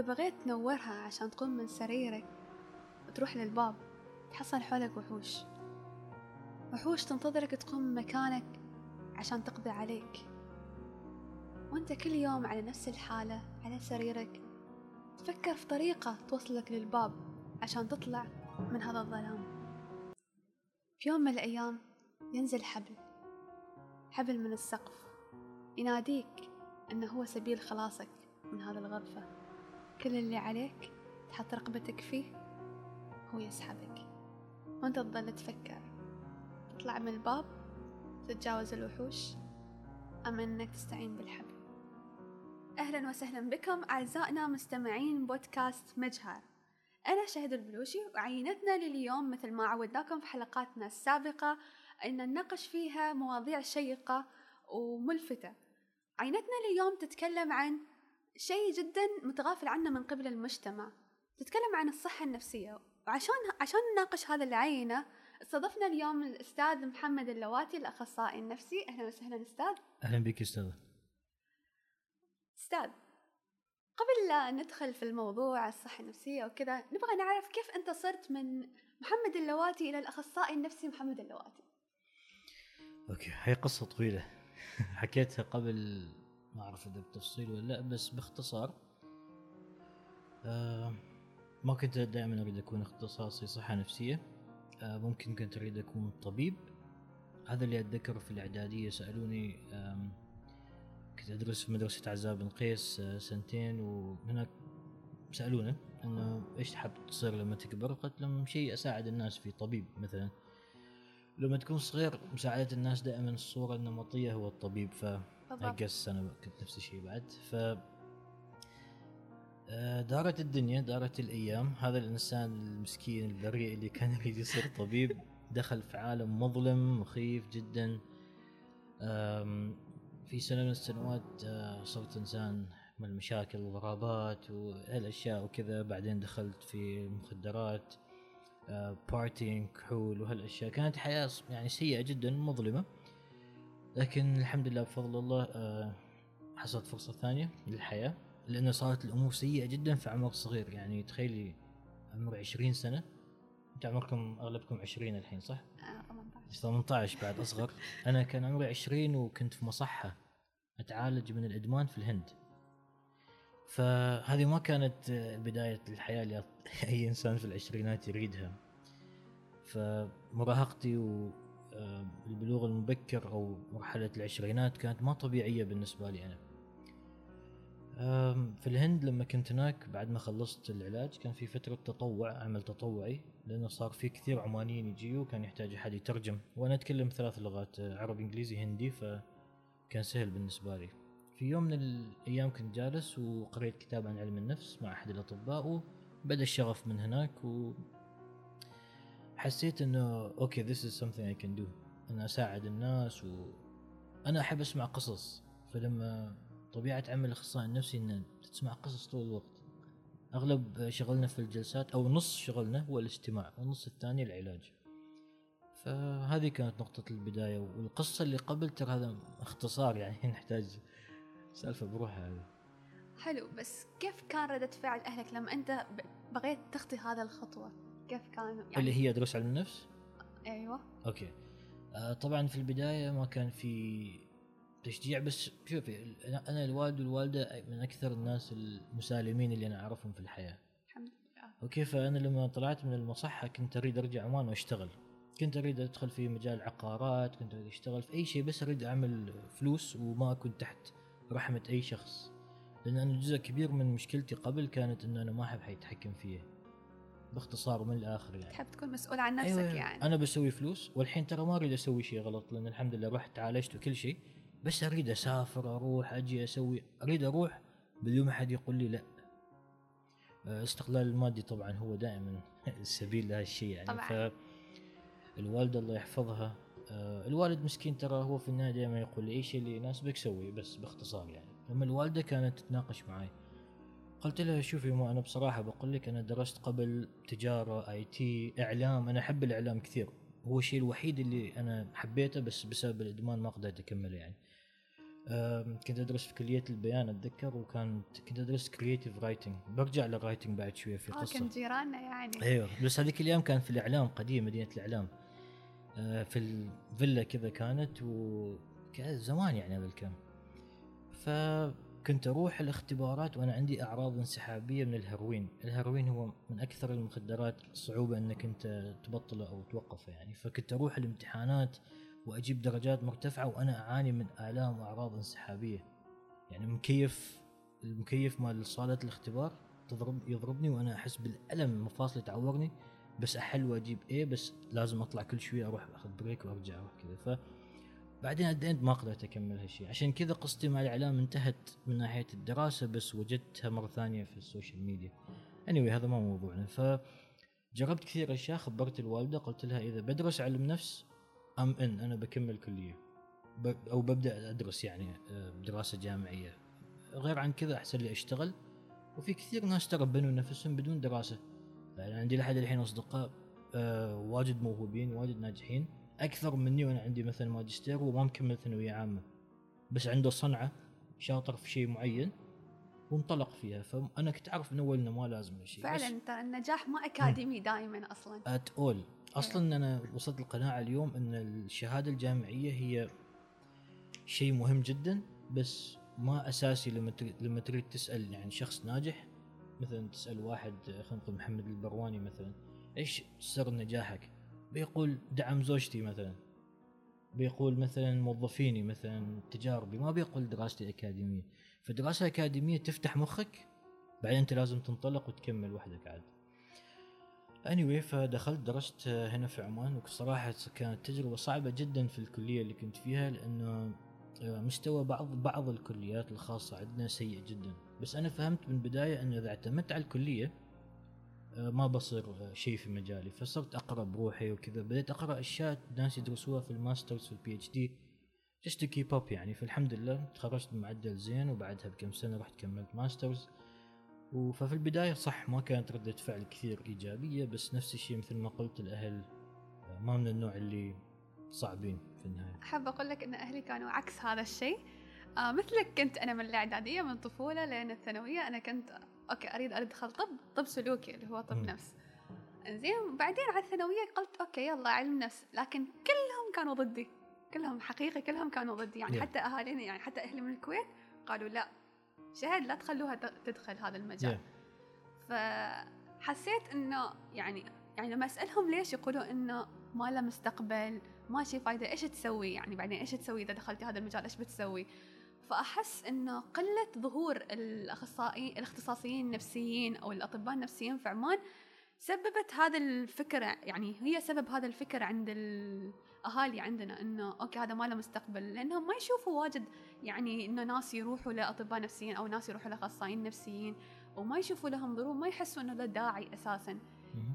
وإذا بغيت تنورها عشان تقوم من سريرك وتروح للباب تحصل حولك وحوش. وحوش تنتظرك تقوم من مكانك عشان تقضي عليك. وأنت كل يوم على نفس الحالة على سريرك تفكر في طريقة توصلك للباب عشان تطلع من هذا الظلام. في يوم من الأيام ينزل حبل حبل من السقف يناديك أنه هو سبيل خلاصك من هذه الغرفة. كل اللي عليك تحط رقبتك فيه هو يسحبك. وانت تظل تفكر. تطلع من الباب تتجاوز الوحوش. أم أنك تستعين بالحبل أهلا وسهلا بكم أعزائنا مستمعين بودكاست مجهر. أنا شهد البلوشي وعينتنا لليوم مثل ما عودناكم في حلقاتنا السابقة أن نناقش فيها مواضيع شيقة وملفتة. عينتنا اليوم تتكلم عن شيء جدا متغافل عنه من قبل المجتمع. تتكلم عن الصحة النفسية. وعشان عشان نناقش هذا العينة استضفنا اليوم الأستاذ محمد اللواتي الأخصائي النفسي. أهلا وسهلا أستاذ. أهلا بك أستاذ أستاذ قبل لا ندخل في الموضوع الصحة النفسية وكذا نبغى نعرف كيف أنت صرت من محمد اللواتي إلى الأخصائي النفسي محمد اللواتي؟ أوكي هي قصة طويلة. حكيتها قبل ما أعرف إذا بتفصيل ولا لأ بس باختصار آه ما كنت دائما أريد أكون اختصاصي صحة نفسية آه ممكن كنت أريد أكون طبيب هذا اللي اتذكر في الإعدادية سألوني كنت أدرس في مدرسة عزاب بن قيس آه، سنتين وهناك سالونا إنه إيش تحب تصير لما تكبر؟ قلت لهم شيء أساعد الناس فيه طبيب مثلا لما تكون صغير مساعدة الناس دائما الصورة النمطية هو الطبيب ف بالضبط. أنا كنت نفس الشيء بعد. ف آه، دارت الدنيا دارت الأيام. هذا الإنسان المسكين البريء اللي كان يريد يصير طبيب دخل في عالم مظلم مخيف جدا. في سنة من السنوات آه، صرت إنسان من المشاكل والغرابات وهالأشياء وكذا. بعدين دخلت في المخدرات آه، بارتينج كحول وهالأشياء. كانت حياة يعني سيئة جدا مظلمة. لكن الحمد لله بفضل الله آه، حصلت فرصة ثانية للحياة لأنه صارت الأمور سيئة جدا في عمر صغير. يعني تخيلي عمري 20 سنة أنت عمركم أغلبكم 20 الحين صح؟ آه 18 18 بعد أصغر. أنا كان عمري 20 وكنت في مصحة أتعالج من الإدمان في الهند. فهذه ما كانت آه، بداية الحياة اللي أي إنسان في العشرينات يريدها. فمراهقتي والبلوغ المبكر أو مرحلة العشرينات كانت ما طبيعية بالنسبة لي أنا. في الهند لما كنت هناك بعد ما خلصت العلاج كان في فترة تطوع عمل تطوعي لأنه صار في كثير عمانيين يجيوا كان يحتاج أحد يترجم. وأنا أتكلم ثلاث لغات آه، عربي إنجليزي هندي فكان سهل بالنسبة لي. في يوم من الأيام كنت جالس وقريت كتاب عن علم النفس مع أحد الأطباء وبدأ الشغف من هناك حسيت إنه أوكي this is something I can do. أنا أساعد الناس وأنا أحب أسمع قصص. فلما طبيعة عمل الأخصائي النفسي ان تسمع قصص طول الوقت. أغلب شغلنا في الجلسات أو نص شغلنا هو الاستماع والنص الثاني العلاج. فهذه كانت نقطة البداية والقصة اللي قبل ترى هذا اختصار يعني نحتاج سالفة بروحها هذه. حلو بس كيف كان ردة فعل أهلك لما أنت بغيت تخطي هذا الخطوة؟ كيف كان يعني؟ اللي هي دروس علم النفس؟ أيوة. أوكي. آه طبعا في البداية ما كان في تشجيع بس شوفي أنا الوالد والوالدة من أكثر الناس المسالمين اللي أنا أعرفهم في الحياة. الحمد لله. أوكي فانا لما طلعت من المصحة كنت أريد أرجع عمان وأشتغل. كنت أريد أدخل في مجال عقارات كنت أريد أشتغل في أي شيء بس أريد أعمل فلوس وما اكون تحت رحمة أي شخص. لأن أنا جزء كبير من مشكلتي قبل كانت إنه أنا ما أحب حد يتحكم فيا باختصار ومن الآخر يعني. تحب تكون مسؤول عن نفسك أيوة يعني. أنا بسوي فلوس والحين ترى ما أريد أسوي شيء غلط لأن الحمد لله رحت عالجت وكل شيء. بس أريد أسافر أروح أجي أسوي. أريد أروح بدون ما حد يقول لي لا. آه، استقلال المادي طبعا هو دائما السبيل لهذا الشيء يعني. طبعاً. ف الوالده الله يحفظها. آه، الوالد مسكين ترى هو في النهاية دائما يقول لي اي شيء اللي يناسبك سوي بس باختصار يعني. لما الوالدة كانت تتناقش معي. قلت لها شوفي ما أنا بصراحة بقول لك أنا درست قبل تجارة IT إعلام. أنا أحب الإعلام كثير. هو الشيء الوحيد اللي أنا حبيته بس بسبب الإدمان ما قدرت أكمله يعني. كنت أدرس في كلية البيان أتذكر وكانت كنت أدرس creative writing برجع لل writing بعد شوية في قصه كنت جيراننا يعني. أيوه بس هذيك الأيام كان في الإعلام قديم مدينة الإعلام. آه، في الفيلا كذا كانت و كان زمان يعني هذا الكلام. فكنت أروح الاختبارات وأنا عندي أعراض انسحابية من الهيروين، الهيروين هو من أكثر المخدرات صعوبة أنك أنت تبطله أو توقفه يعني، فكنت أروح الامتحانات وأجيب درجات مرتفعة وأنا أعاني من آلام وأعراض انسحابية. يعني مكيف المكيف مال صالة الاختبار تضرب يضربني وأنا أحس بالألم مفاصلي تعورني. بس أحل وأجيب إيه بس لازم أطلع كل شوية أروح أخذ break وأرجع أروح كذا ف بعدين اديت ما قدرت أكمل هالشيء عشان كذا قصتي مع الإعلام انتهت من ناحية الدراسة بس وجدتها مرة ثانية في ال social media. Anyway هذا ما موضوعنا. ف جربت كثير أشياء خبرت الوالدة قلت لها إذا بدرس علم نفس أم إن أنا بكمل كلية. أو ببدأ أدرس يعني آه، دراسة جامعية. غير عن كذا أحسن لي أشتغل. وفي كثير ناس ترى بنوا نفسهم بدون دراسة. يعني عندي لحد الحين أصدقاء آه واجد موهوبين واجد ناجحين. أكثر مني وأنا عندي مثلا ماجستير وما مكمل ثانوية عامة. بس عنده صنعة شاطر في شيء معين وانطلق فيها. فأنا كنت أعرف من أول إنه ما لازم هالشيء. فعلا ترى النجاح ما أكاديمي دائما أصلا. ات اول أصلا أنا وصلت القناعة اليوم إن الشهادة الجامعية هي شيء مهم جدا بس ما أساسي لما لما تريد تسأل يعني شخص ناجح. مثلا تسأل واحد خلينا نقول محمد البرواني مثلا إيش سر نجاحك؟ بيقول دعم زوجتي مثلا بيقول مثلا موظفيني مثلا تجاربي ما بيقول دراستي أكاديمية. فدراسة أكاديمية تفتح مخك بعدين أنت لازم تنطلق وتكمل وحدك عاد. Anyway فدخلت درست هنا في عمان وصراحة كانت تجربة صعبة جدا في الكلية اللي كنت فيها لأنه مستوى بعض بعض الكليات الخاصة عندنا سيء جدا. بس أنا فهمت من البداية أنه إذا اعتمدت على الكلية ما بصير شيء في مجالي. فصرت أقرأ بروحي وكذا. بديت أقرأ أشياء ناس يدرسوها في ال masters في ال PhD to keep up يعني. فالحمد لله تخرجت بمعدل زين وبعدها بكم سنة رحت كملت masters. ففي البداية صح ما كانت ردة فعل كثير إيجابية بس نفس الشيء مثل ما قلت الأهل آه، ما من النوع اللي صعبين في النهاية. احب أقول لك إن أهلي كانوا عكس هذا الشيء. آه مثلك كنت أنا من الإعدادية من الطفوله لين الثانوية أنا كنت أوكي أريد ادخل طب طب سلوكي اللي هو طب مم. نفس. زين بعدين على الثانوية قلت أوكي يلا علم نفس. لكن كلهم كانوا ضدي. كلهم حقيقي كلهم كانوا ضدي. يعني Yeah. حتى أهالينا يعني حتى أهلي من الكويت قالوا لا شهد لا تخلوها تدخل هذا المجال. Yeah. فحسيت إنه يعني يعني لما أسألهم ليش يقولوا إنه ما له مستقبل ما شي فايدة إيش تسوي؟ يعني بعدين إيش تسوي إذا دخلتي هذا المجال؟ إيش بتسوي؟ فأحس إنه قلة ظهور الاخصائي الاختصاصيين النفسيين أو الأطباء النفسيين في عمان سببت هذا الفكر يعني هي سبب هذا الفكر عند الأهالي عندنا إنه أوكي هذا ما له مستقبل لانهم ما يشوفوا واجد يعني إنه ناس يروحوا لأطباء نفسيين أو ناس يروحوا لأخصائيين نفسيين وما يشوفوا لهم ضرورة ما يحسوا إنه له داعي أساسا مهم.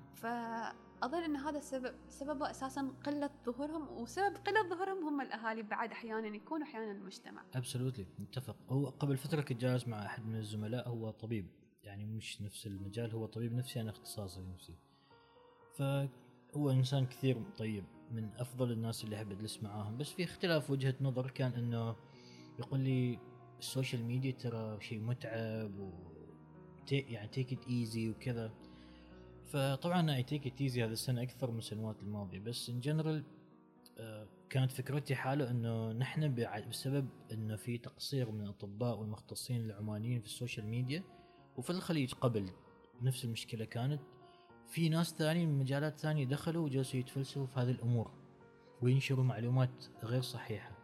فاظن إن هذا السبب سببه أساسا قلة ظهورهم وسبب قلة ظهورهم هم الأهالي بعد أحيانا يكونوا أحيانا المجتمع. ابسولوتلي متفق. هو قبل فترة كنت جالس مع أحد من الزملاء هو طبيب. يعني مش نفس المجال هو طبيب نفسي أنا اختصاصي نفسي. فهو إنسان كثير طيب من أفضل الناس اللي أحب أجلس معاهم. بس في اختلاف وجهة نظر كان إنه يقول لي ال social media ترى شيء متعب و يعني take it easy وكذا. فطبعا اي take it easy هذه السنة أكثر من السنوات الماضية بس in general كانت فكرتي حاله إنه نحن بسبب إنه في تقصير من الأطباء والمختصين العمانيين في ال social media وفي الخليج قبل نفس المشكلة كانت في ناس ثانيين من مجالات ثانية دخلوا وجلسوا يتفلسفوا في هذه الأمور وينشروا معلومات غير صحيحة.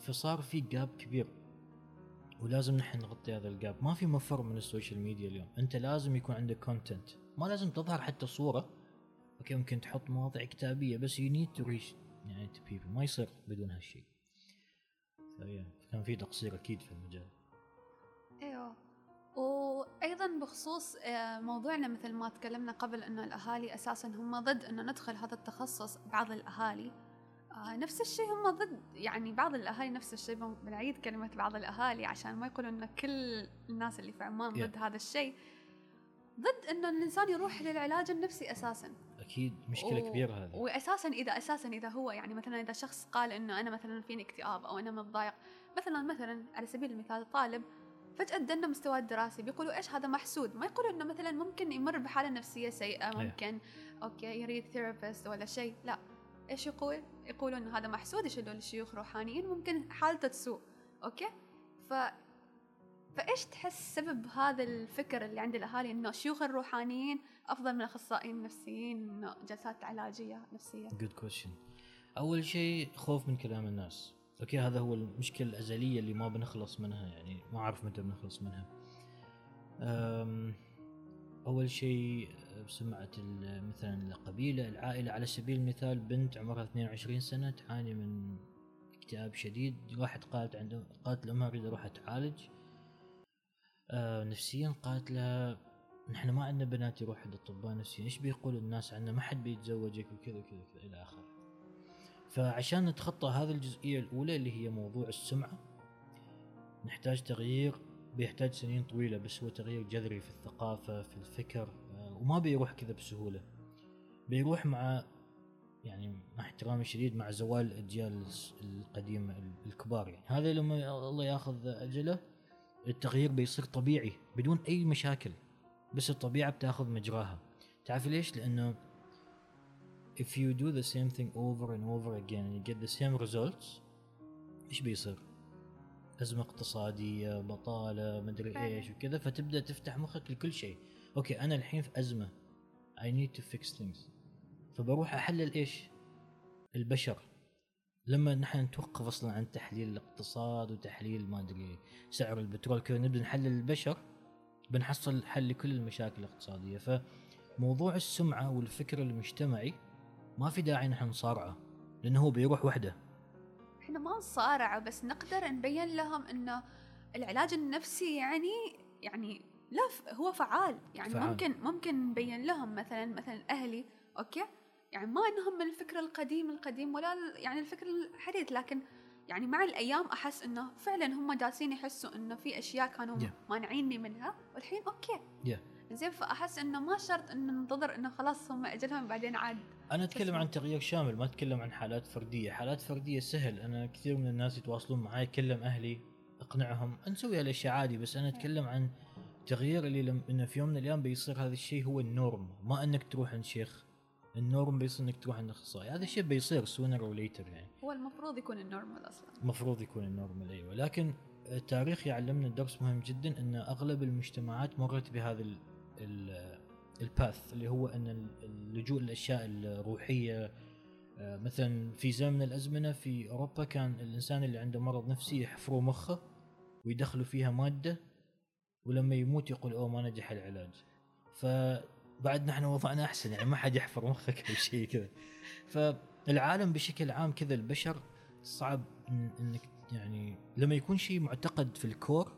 فصار في gap كبير ولازم نحن نغطي هذا ال gap ما في مفر من ال social media اليوم. أنت لازم يكون عندك content ما لازم تظهر حتى صورة. أوكي ممكن تحط مواضيع كتابية بس you need to reach يعني to people ما يصير بدون هالشيء. كان في تقصير أكيد في المجال. إيوه. وأيضا بخصوص آه، موضوعنا مثل ما تكلمنا قبل إنه الأهالي أساسا هم ضد إنه ندخل هذا التخصص بعض الأهالي. آه، نفس الشيء هم ضد يعني بعض الأهالي نفس الشيء بن- بنعيد كلمة بعض الأهالي عشان ما يقولوا ان كل الناس اللي في عمان Yeah. ضد هذا الشيء. ضد إنه الإنسان يروح للعلاج النفسي أساسا. أكيد مشكلة و- كبيرة هذه. واساسا إذا أساسا إذا هو يعني مثلا إذا شخص قال إنه أنا مثلا فيني اكتئاب أو أنا متضايق مثلا مثلا على سبيل المثال طالب فجأة دنا مستواه الدراسي بيقولوا إيش هذا محسود؟ ما يقولوا إنه مثلا ممكن يمر بحالة نفسية سيئة. ممكن أوكي يريد therapist ولا شيء لا. إيش يقول؟ يقولوا إنه هذا محسود يشيلوا للشيوخ روحانيين ممكن حالته تسوء أوكي؟ ف فإيش تحس سبب هذا الفكر اللي عند الأهالي إنه الشيوخ الروحانيين أفضل من الاخصائيين النفسيين جلسات علاجية نفسية؟ good question أول شيء خوف من كلام الناس. أوكي هذا هو المشكلة الأزلية اللي ما بنخلص منها يعني ما أعرف متى بنخلص منها. أول شيء ال- مثلا القبيلة العائلة على سبيل المثال بنت عمرها 22 سنة تعاني من اكتئاب شديد. راحت قالت عنده قالت لامها اريد أروح اتعالج آه نفسيا قالت لها نحن ما عندنا بنات يروحوا للاطباء نفسيين إيش بيقولوا الناس عنا ما حد بيتزوجك وكذا وكذا وكذا إلى آخره. فعشان نتخطى هذه الجزئية الأولى اللي هي موضوع السمعة نحتاج تغيير بيحتاج سنين طويلة بس هو تغيير جذري في الثقافة في الفكر آه، وما بيروح كذا بسهولة. بيروح مع يعني مع احترامي الشديد مع زوال الأجيال القديمة ال- الكبار يعني. هذا لما الله ياخذ أجله التغيير بيصير طبيعي بدون أي مشاكل بس الطبيعة بتاخذ مجراها. تعرف ليش؟ لأنه if you do the same thing over and over again and you get the same results إيش بيصير؟ أزمة اقتصادية بطالة مدري. إيش وكذا فتبدأ تفتح مخك لكل شيء. أوكي أنا الحين في أزمة. I need to fix things. فبروح أحلل إيش؟ البشر. لما نحن نتوقف أصلا عن تحليل الاقتصاد وتحليل ما أدري سعر البترول كذا نبدأ نحلل البشر بنحصل حل لكل المشاكل الاقتصادية. فموضوع السمعة والفكر المجتمعي ما في داعي نحن نصارعه لأنه هو بيروح وحده. إحنا ما نصارع بس نقدر نبين لهم انه العلاج النفسي يعني يعني لا هو فعال. يعني فعال. ممكن ممكن نبين لهم مثلا مثلا أهلي أوكي؟ يعني ما انهم من الفكر القديم القديم ولا يعني الفكر الحديث لكن يعني مع الأيام أحس إنه فعلا هم جالسين يحسوا إنه في أشياء كانوا Yeah. مانعيني منها والحين أوكي Yeah. زين فأحس إنه ما شرط انه ننتظر إنه خلاص هم أجلهم بعدين عاد أنا أتكلم. عن تغيير شامل ما أتكلم عن حالات فردية حالات فردية سهل أنا كثير من الناس يتواصلون معي اكلم أهلي أقنعهم نسوي هالأشياء عادي بس أنا أتكلم عن تغيير اللي لم إنه في يوم من الأيام بيصير هذا الشيء هو ال norm ما أنك تروح عند شيخ ال norm بيصير إنك تروح عند أخصائي. هذا الشيء بيصير sooner or later يعني. هو المفروض يكون ال normal أصلا. المفروض يكون ال normal أيوه لكن التاريخ يعلمنا درس مهم جدا إن أغلب المجتمعات مرت بهذا ال ال ال path اللي هو إن اللجوء للأشياء الروحية. آه، مثلا في زمن من الأزمنة في أوروبا كان الإنسان اللي عنده مرض نفسي يحفروا مخه ويدخلوا فيها مادة ولما يموت يقول أوه ما نجح العلاج. فبعد نحن وضعنا أحسن يعني ما حد يحفر مخك أو شيء كذا. فالعالم بشكل عام كذا البشر صعب إنك يعني لما يكون شيء معتقد في ال core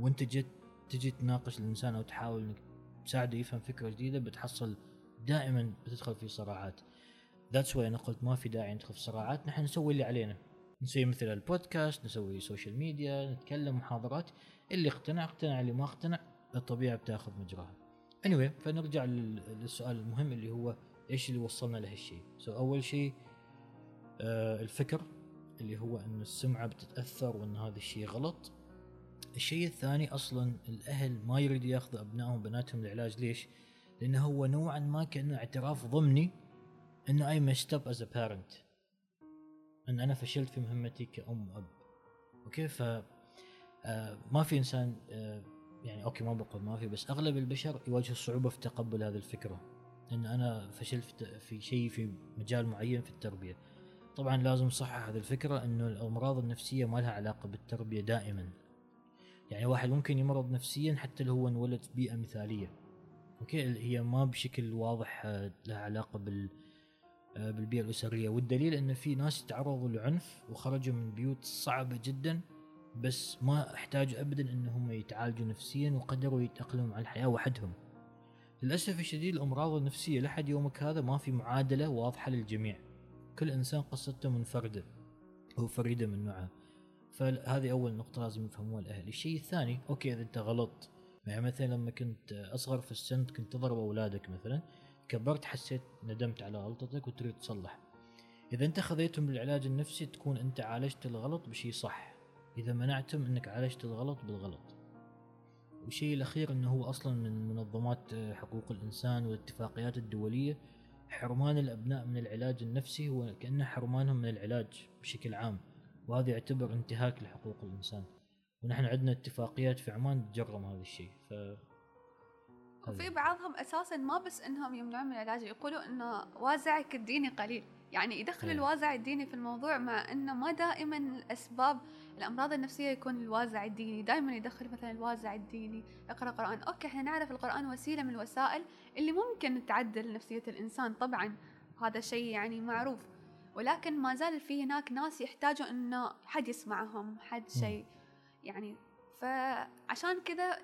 وأنت جيت تجي تناقش الإنسان أو تحاول إنك تساعده يفهم فكرة جديدة بتحصل دائما بتدخل في صراعات. that's why أنا قلت ما في داعي ندخل في صراعات نحن نسوي اللي علينا. نسوي مثل البودكاست نسوي social media نتكلم محاضرات. اللي اقتنع اقتنع اللي ما اقتنع الطبيعة بتاخذ مجراها. Anyway فنرجع لل- للسؤال المهم اللي هو إيش اللي وصلنا لهالشيء so so أول شيء آه الفكر اللي هو إن السمعة بتتأثر وإن هذا الشيء غلط. الشيء الثاني أصلا الأهل ما يريدوا ياخذوا أبنائهم وبناتهم العلاج ليش؟ لأنه هو نوعا ما كأنه اعتراف ضمني انه I messed up as a parent إن أنا فشلت في مهمتي كأم وأب. okay؟ ف آه، ما في إنسان آه، يعني okay ما بقول ما في بس أغلب البشر يواجهوا صعوبة في تقبل هذه الفكرة. ان أنا فشلت في شيء في مجال معين في التربية. طبعا لازم صحح هذه الفكرة إنه الأمراض النفسية ما لها علاقة بالتربية دائما. يعني واحد ممكن يمرض نفسيا حتى لو هو انولد في بيئة مثالية. okay؟ هي ما بشكل واضح آه، لها علاقة بال آه، بالبيئة الأسرية. والدليل إن في ناس تعرضوا لعنف وخرجوا من بيوت صعبة جدا. بس ما احتاجوا ابدا إنهم يتعالجوا نفسيا وقدروا يتأقلموا على الحياة وحدهم. للأسف الشديد الأمراض النفسية لحد يومك هذا ما في معادلة واضحة للجميع. كل إنسان قصته منفردة هو فريدة من نوعها فهذه أول نقطة لازم يفهموها الأهل. الشيء الثاني okay إذا أنت غلط يعني مثلا لما كنت أصغر في السن كنت تضرب أولادك مثلا كبرت حسيت ندمت على غلطتك وتريد تصلح. إذا أنت خذيتهم بالعلاج النفسي تكون أنت عالجت الغلط بشيء صح. إذا منعتم إنك عالجت الغلط بالغلط. والشيء الأخير إنه هو أصلا من منظمات حقوق الإنسان والاتفاقيات الدولية. حرمان الأبناء من العلاج النفسي هو كانه حرمانهم من العلاج بشكل عام وهذا يعتبر انتهاك لحقوق الإنسان. ونحن عندنا اتفاقيات في عمان تجرم هذا الشيء ف وفي بعضهم أساسا ما بس إنهم يمنعون من العلاج يقولوا إنه وازعك الديني قليل. يعني يدخل أيه. الوازع الديني في الموضوع مع إنه ما دائما الأسباب الأمراض النفسية يكون الوازع الديني. دائما يدخل مثلا الوازع الديني اقرا قرآن. أوكي إحنا نعرف القرآن وسيلة من الوسائل اللي ممكن تعدل نفسية الإنسان. طبعا هذا شيء يعني معروف. ولكن ما زال في هناك ناس يحتاجوا إنه حد يسمعهم حد شيء. يعني فعشان كذا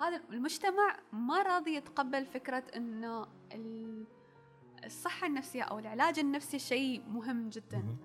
هذا المجتمع ما راضي يتقبل فكرة إنه الصحة النفسية أو العلاج النفسي شيء مهم جدا.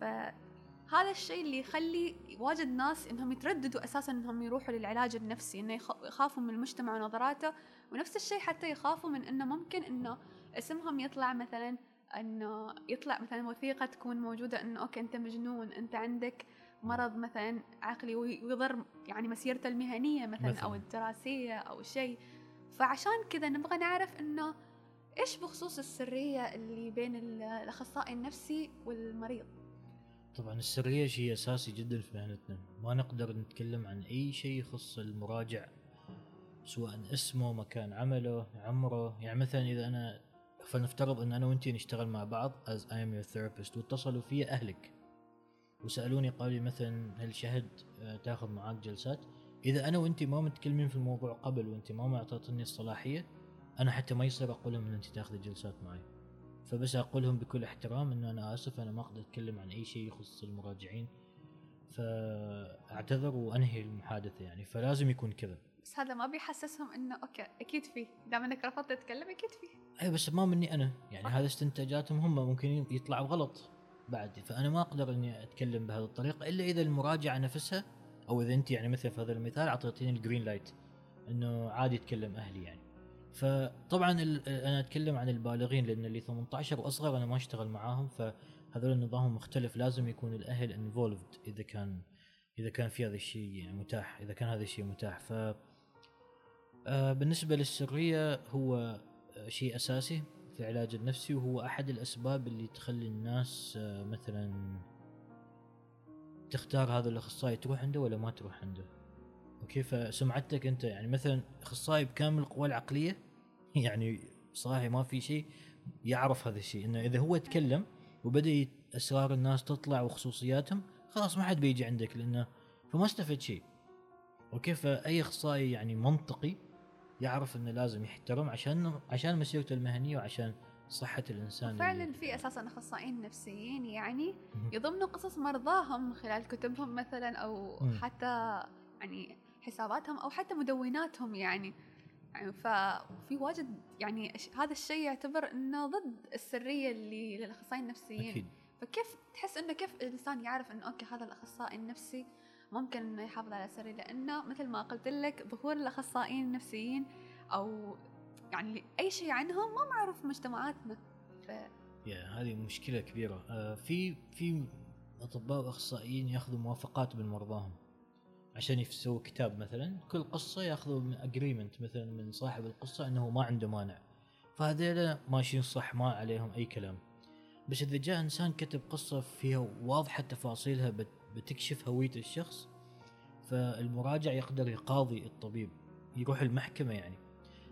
فهذا الشيء اللي يخلي واجد ناس إنهم يترددوا أساسا إنهم يروحوا للعلاج النفسي إنه يخافوا من المجتمع ونظراته. ونفس الشيء حتى يخافوا من إنه ممكن إنه اسمهم يطلع مثلا إنه يطلع مثلا وثيقة تكون موجودة إنه أوكي أنت مجنون أنت عندك مرض مثلا عقلي ويضر يعني مسيرته المهنية مثلا, مثلا. أو الدراسية أو شيء. فعشان كذا نبغى نعرف إنه إيش بخصوص السرية اللي بين الأخصائي النفسي والمريض؟ طبعا السرية شيء أساسي جدا في مهنتنا ما نقدر نتكلم عن أي شيء يخص المراجع سواء اسمه مكان عمله عمره. يعني مثلا إذا أنا فلنفترض إن أنا وانت نشتغل مع بعض as I am your therapist واتصلوا في أهلك. وسألوني قالوا لي مثلا هل شهد آه، تاخذ معاك جلسات؟ إذا أنا وانت ما متكلمين في الموضوع قبل وانت ما معطيتني الصلاحية أنا حتى ما يصير أقول لهم إن أنت تاخذي جلسات معي. فبس أقول لهم بكل احترام إنه أنا آسف أنا ما أقدر أتكلم عن أي شيء يخص المراجعين. فأعتذر وأنهي المحادثة يعني فلازم يكون كذا. بس هذا ما بيحسسهم إنه أوكي أكيد فيه دام إنك رفضت تتكلم أكيد فيه اي بس ما مني أنا. يعني هذا استنتاجاتهم هم ممكن يطلعوا غلط بعد. فأنا ما أقدر إني أتكلم بهذه الطريقة إلا إذا المراجعة نفسها أو إذا أنت يعني مثل في هذا المثال أعطيتيني ال green light إنه عادي يتكلم أهلي يعني. فطبعا أنا أتكلم عن البالغين لأن اللي 18 وأصغر أنا ما أشتغل معاهم فهذول النظام مختلف. لازم يكون الأهل involved إذا كان إذا كان في هذا الشيء يعني متاح إذا كان هذا الشيء متاح. ف آه، بالنسبة للسرية هو شيء أساسي في العلاج النفسي وهو أحد الأسباب اللي تخلي الناس آه، مثلا تختار هذا الأخصائي تروح عنده ولا ما تروح عنده. أوكي؟ فسمعتك أنت يعني مثلا أخصائي بكامل القوى العقلية يعني صراحة ما في شيء يعرف هذا الشيء إنه إذا هو تكلم وبدأ أسرار الناس تطلع وخصوصياتهم خلاص ما حد بيجي عندك لأنه فما استفد شيء. okay؟ فأي أخصائي يعني منطقي يعرف إنه لازم يحترم عشان عشان مسيرته المهنية وعشان صحة الإنسان فعلا في أساسا أخصائيين نفسيين يعني يضمنوا قصص مرضاهم من خلال كتبهم مثلا أو حتى يعني حساباتهم أو حتى مدوناتهم يعني. يعني ففي واجد يعني هذا الشيء يعتبر إنه ضد السرية اللي للأخصائيين النفسيين. أكيد. فكيف تحس إنه كيف الإنسان يعرف إنه okay هذا الأخصائي النفسي ممكن إنه يحافظ على سري لأنه مثل ما قلت لك ظهور الأخصائيين النفسيين أو يعني أي شيء عنهم ما معروف في مجتمعاتنا. ف... يا هذه مشكلة كبيرة. آه في في أطباء وأخصائيين يأخذوا موافقات من مرضاهم. عشان يسووا كتاب مثلا كل قصة ياخذوا اجريمنت مثلا من صاحب القصة إنه ما عنده مانع. فهذيلا ماشيين صح ما عليهم أي كلام. بس إذا جاء إنسان كتب قصة فيها واضحة تفاصيلها بتكشف هوية الشخص فالمراجع يقدر يقاضي الطبيب يروح المحكمة يعني.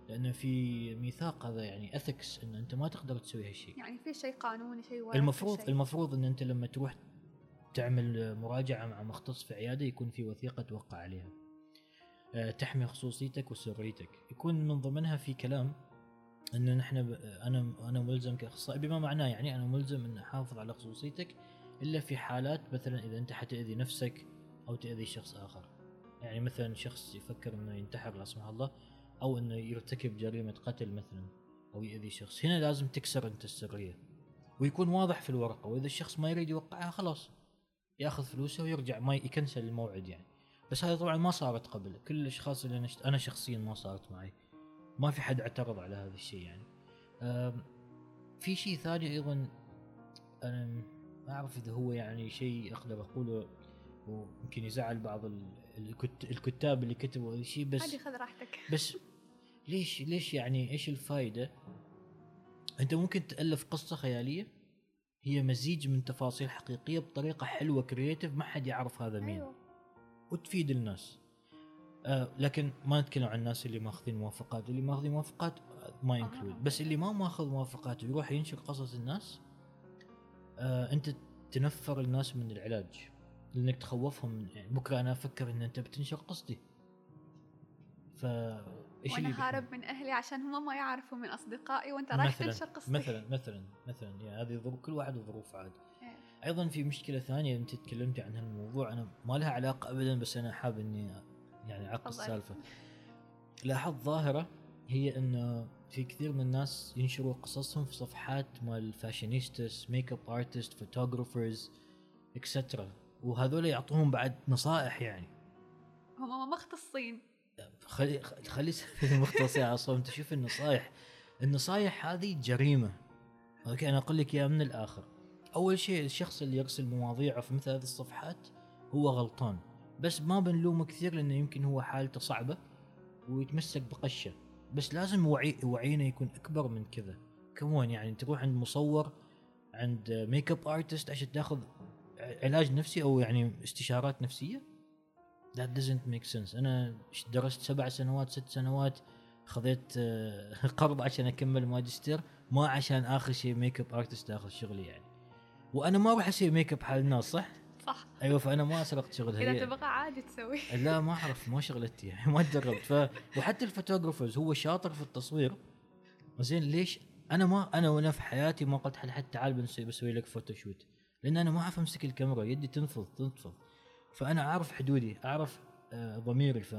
لأنه في ميثاق هذا يعني اثكس إن أنت ما تقدر تسوي هالشيء يعني في شيء قانوني شيء المفروض شيء. المفروض إن أنت لما تروح تعمل مراجعة مع مختص في عيادة يكون في وثيقة توقع عليها. أه تحمي خصوصيتك وسريتك. يكون من ضمنها في كلام إنه نحن أنا أنا ملزم كأخصائي بما معناه يعني أنا ملزم ان أحافظ على خصوصيتك إلا في حالات مثلا إذا أنت حتأذي نفسك أو تأذي شخص آخر. يعني مثلا شخص يفكر إنه ينتحر لا سمح الله أو إنه يرتكب جريمة قتل مثلا أو يأذي شخص. هنا لازم تكسر أنت السرية. ويكون واضح في الورقة وإذا الشخص ما يريد يوقعها خلاص. ياخذ فلوسه ويرجع ما يكنسل الموعد يعني. بس هذه طبعا ما صارت قبل. كل الأشخاص اللي نشت... أنا شخصيا ما صارت معي. ما في حد اعترض على هذا الشيء يعني. أم، في شيء ثاني أيضا أنا ما أعرف إذا هو يعني شيء أقدر أقوله ويمكن يزعل بعض ال- الكت- الكتاب اللي كتبوا هذا الشيء بس عادي خذ راحتك. بس ليش ليش يعني إيش الفائده؟ أنت ممكن تألف قصة خيالية هي مزيج من تفاصيل حقيقية بطريقة حلوة creative ما حد يعرف هذا مين. أيوه. وتفيد الناس. آه لكن ما نتكلم عن الناس اللي ماخذين موافقات. اللي ماخذين موافقات آه، ما included بس اللي ما ماخذ موافقات ويروح ينشر قصص الناس. آه أنت تنفر الناس من العلاج. لأنك تخوفهم. يعني بكرة أنا أفكر إن أنت بتنشر قصتي ف إيش اللي وأنا هارب؟ من أهلي عشان هم ما يعرفوا من أصدقائي وأنت رايح تنشر قصتي مثلا مثلا مثلا يعني هذه ظروف كل واحد وظروف عاد إيه. أيضا في مشكلة ثانية أنت تكلمتي عن هالموضوع أنا ما لها علاقة ابدا بس أنا حاب إني يعني اعقد. السالفة لاحظت ظاهرة هي إنه في كثير من الناس ينشروا قصصهم في صفحات مال fashionistas makeup artist photographers اكسترا وهذول يعطوهم بعد نصائح يعني هم مختصين خلي خلي مختص يا عصام أنت شوف النصايح. النصايح هذه جريمة. أوكي أنا أقول لك إياها من الآخر. أول شيء الشخص اللي يرسل مواضيعه في مثل هذه الصفحات هو غلطان. بس ما بنلومه كثير لأنه يمكن هو حالته صعبة ويتمسك بقشة. بس لازم وعي وعينا يكون أكبر من كذا. come on يعني تروح عند مصور عند makeup artist عشان تاخذ علاج نفسي أو يعني استشارات نفسية؟ That doesn't make sense. أنا درست سبع سنوات ست سنوات خذيت آه، قرض عشان أكمل ماجستير ما عشان آخر شيء makeup artist اخذ شغلي يعني. وأنا ما أروح أسوي ميك اب حال الناس صح؟ صح. أيوه فأنا ما سرقت شغلها إذا تبغى عادي تسوي. لا ما أعرف ما شغلتي يعني ما جربت. ف وحتى ال photographers هو شاطر في التصوير. زين ليش؟ أنا ما أنا وأنا في حياتي ما قلت حد حد تعال بنسوي بسوي لك photoshoot لأن أنا ما أعرف أمسك الكاميرا يدي تنفض تنفض. فأنا أعرف حدودي أعرف آه، ضميري ف